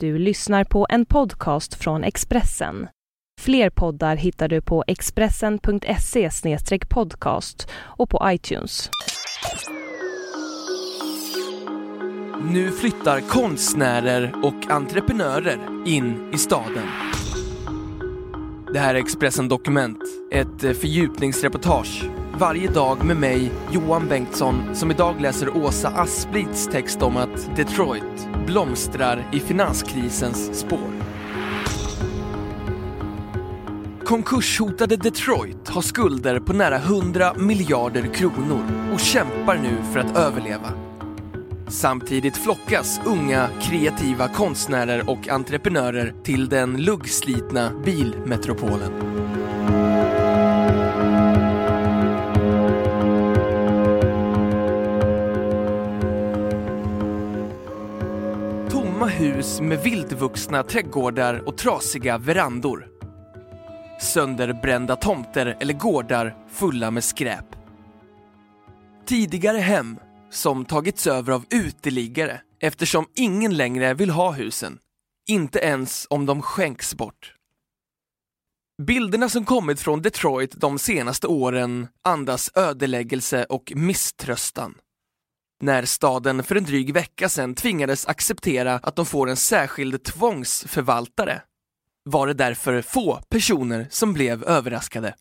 Du lyssnar på en podcast från Expressen. Fler poddar hittar du på expressen.se podcast och på iTunes. Nu flyttar konstnärer och entreprenörer in i staden. Det här är Expressen Dokument, ett eh, fördjupningsreportage varje dag med mig, Johan Bengtsson, som idag läser Åsa Asplits text om att Detroit blomstrar i finanskrisens spår. Konkurshotade Detroit har skulder på nära 100 miljarder kronor och kämpar nu för att överleva. Samtidigt flockas unga kreativa konstnärer och entreprenörer till den luggslitna bilmetropolen. Hus med vildvuxna trädgårdar och trasiga verandor. Sönderbrända tomter eller gårdar fulla med skräp. Tidigare hem som tagits över av uteliggare eftersom ingen längre vill ha husen. Inte ens om de skänks bort. Bilderna som kommit från Detroit de senaste åren andas ödeläggelse och misströstan. När staden för en dryg vecka sedan tvingades acceptera att de får en särskild tvångsförvaltare var det därför få personer som blev överraskade.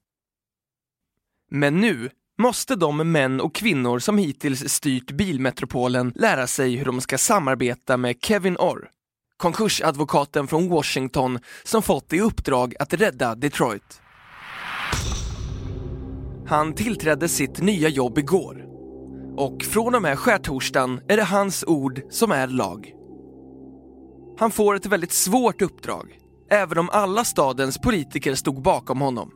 Men nu måste de män och kvinnor som hittills styrt bilmetropolen lära sig hur de ska samarbeta med Kevin Orr, konkursadvokaten från Washington som fått i uppdrag att rädda Detroit. Han tillträdde sitt nya jobb igår och från och med skärtorsdagen är det hans ord som är lag. Han får ett väldigt svårt uppdrag, även om alla stadens politiker stod bakom honom.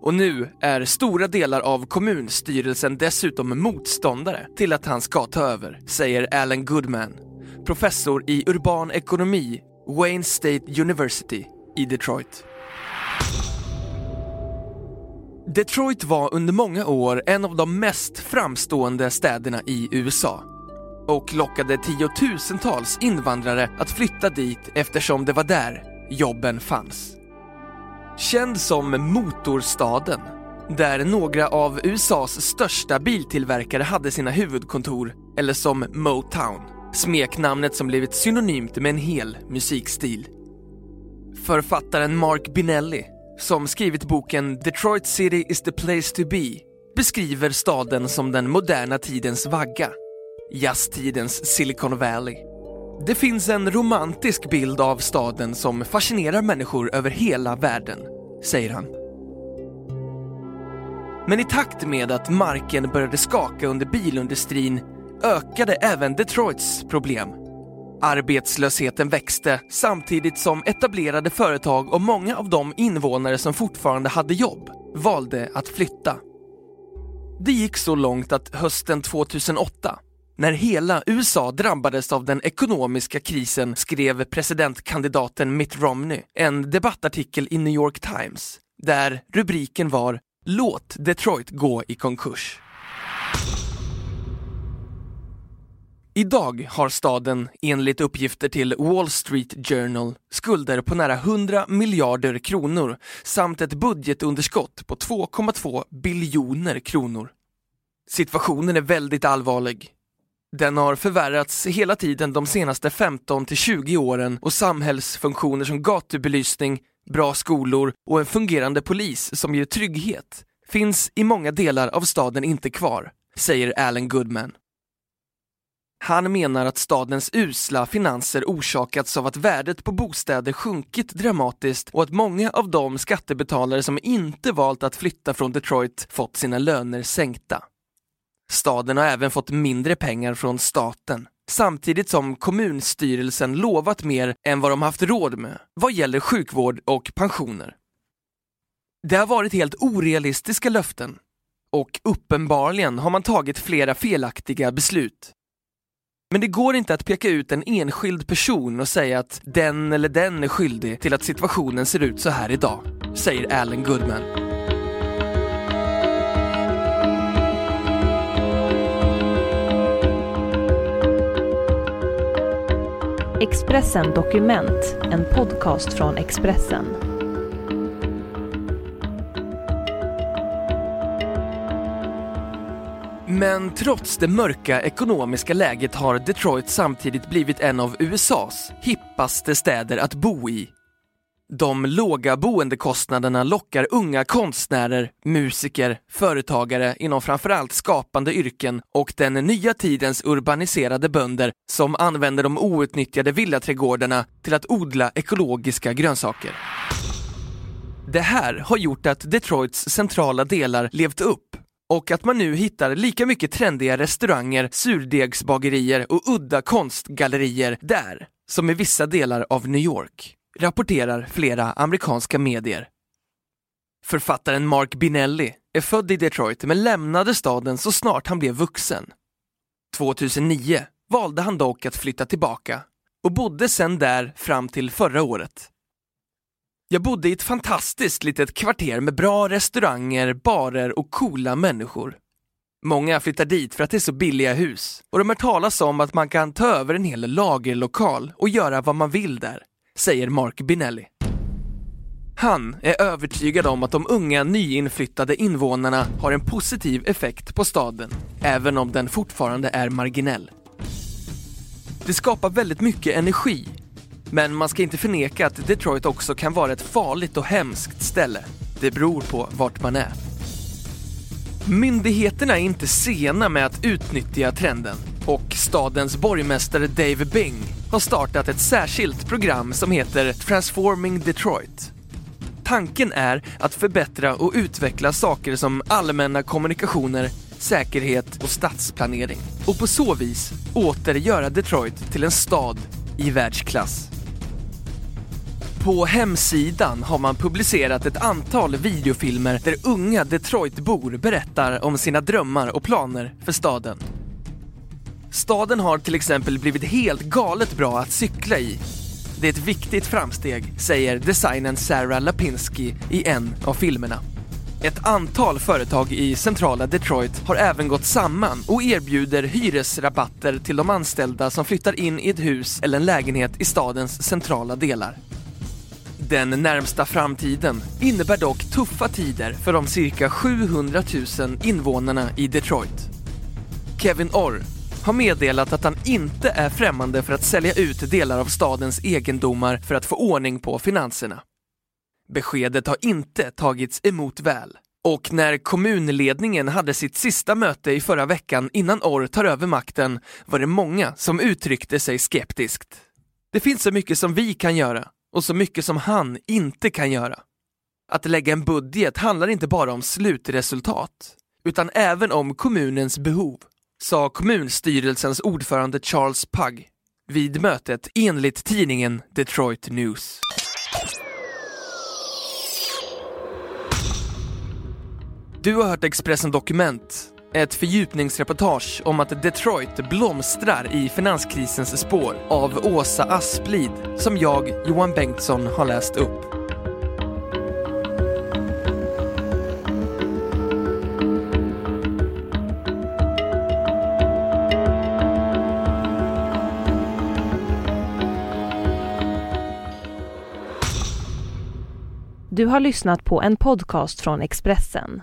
Och nu är stora delar av kommunstyrelsen dessutom motståndare till att han ska ta över, säger Alan Goodman, professor i urban ekonomi, Wayne State University i Detroit. Detroit var under många år en av de mest framstående städerna i USA och lockade tiotusentals invandrare att flytta dit eftersom det var där jobben fanns. Känd som motorstaden, där några av USAs största biltillverkare hade sina huvudkontor, eller som Motown, smeknamnet som blivit synonymt med en hel musikstil. Författaren Mark Binelli som skrivit boken Detroit City is the place to be, beskriver staden som den moderna tidens vagga, jazztidens Silicon Valley. Det finns en romantisk bild av staden som fascinerar människor över hela världen, säger han. Men i takt med att marken började skaka under bilindustrin ökade även Detroits problem. Arbetslösheten växte samtidigt som etablerade företag och många av de invånare som fortfarande hade jobb valde att flytta. Det gick så långt att hösten 2008, när hela USA drabbades av den ekonomiska krisen skrev presidentkandidaten Mitt Romney en debattartikel i New York Times där rubriken var “Låt Detroit gå i konkurs”. Idag har staden enligt uppgifter till Wall Street Journal skulder på nära 100 miljarder kronor samt ett budgetunderskott på 2,2 biljoner kronor. Situationen är väldigt allvarlig. Den har förvärrats hela tiden de senaste 15 till 20 åren och samhällsfunktioner som gatubelysning, bra skolor och en fungerande polis som ger trygghet finns i många delar av staden inte kvar, säger Alan Goodman. Han menar att stadens usla finanser orsakats av att värdet på bostäder sjunkit dramatiskt och att många av de skattebetalare som inte valt att flytta från Detroit fått sina löner sänkta. Staden har även fått mindre pengar från staten samtidigt som kommunstyrelsen lovat mer än vad de haft råd med vad gäller sjukvård och pensioner. Det har varit helt orealistiska löften och uppenbarligen har man tagit flera felaktiga beslut. Men det går inte att peka ut en enskild person och säga att den eller den är skyldig till att situationen ser ut så här idag, säger Alan Goodman. Expressen Dokument, en podcast från Expressen. Men trots det mörka ekonomiska läget har Detroit samtidigt blivit en av USAs hippaste städer att bo i. De låga boendekostnaderna lockar unga konstnärer, musiker, företagare inom framförallt skapande yrken och den nya tidens urbaniserade bönder som använder de outnyttjade villaträdgårdarna till att odla ekologiska grönsaker. Det här har gjort att Detroits centrala delar levt upp och att man nu hittar lika mycket trendiga restauranger, surdegsbagerier och udda konstgallerier där som i vissa delar av New York, rapporterar flera amerikanska medier. Författaren Mark Binelli är född i Detroit men lämnade staden så snart han blev vuxen. 2009 valde han dock att flytta tillbaka och bodde sedan där fram till förra året. Jag bodde i ett fantastiskt litet kvarter med bra restauranger, barer och coola människor. Många flyttar dit för att det är så billiga hus och de har talas om att man kan ta över en hel lagerlokal och göra vad man vill där, säger Mark Binelli. Han är övertygad om att de unga nyinflyttade invånarna har en positiv effekt på staden, även om den fortfarande är marginell. Det skapar väldigt mycket energi men man ska inte förneka att Detroit också kan vara ett farligt och hemskt ställe. Det beror på vart man är. Myndigheterna är inte sena med att utnyttja trenden och stadens borgmästare Dave Bing har startat ett särskilt program som heter Transforming Detroit. Tanken är att förbättra och utveckla saker som allmänna kommunikationer, säkerhet och stadsplanering och på så vis åter göra Detroit till en stad i världsklass. På hemsidan har man publicerat ett antal videofilmer där unga Detroitbor berättar om sina drömmar och planer för staden. Staden har till exempel blivit helt galet bra att cykla i. Det är ett viktigt framsteg, säger designern Sarah Lapinski i en av filmerna. Ett antal företag i centrala Detroit har även gått samman och erbjuder hyresrabatter till de anställda som flyttar in i ett hus eller en lägenhet i stadens centrala delar. Den närmsta framtiden innebär dock tuffa tider för de cirka 700 000 invånarna i Detroit. Kevin Orr har meddelat att han inte är främmande för att sälja ut delar av stadens egendomar för att få ordning på finanserna. Beskedet har inte tagits emot väl. Och när kommunledningen hade sitt sista möte i förra veckan innan Orr tar över makten var det många som uttryckte sig skeptiskt. Det finns så mycket som vi kan göra och så mycket som han inte kan göra. Att lägga en budget handlar inte bara om slutresultat, utan även om kommunens behov, sa kommunstyrelsens ordförande Charles Pugg vid mötet enligt tidningen Detroit News. Du har hört Expressen Dokument, ett fördjupningsreportage om att Detroit blomstrar i finanskrisens spår av Åsa Asplid som jag, Johan Bengtsson, har läst upp. Du har lyssnat på en podcast från Expressen.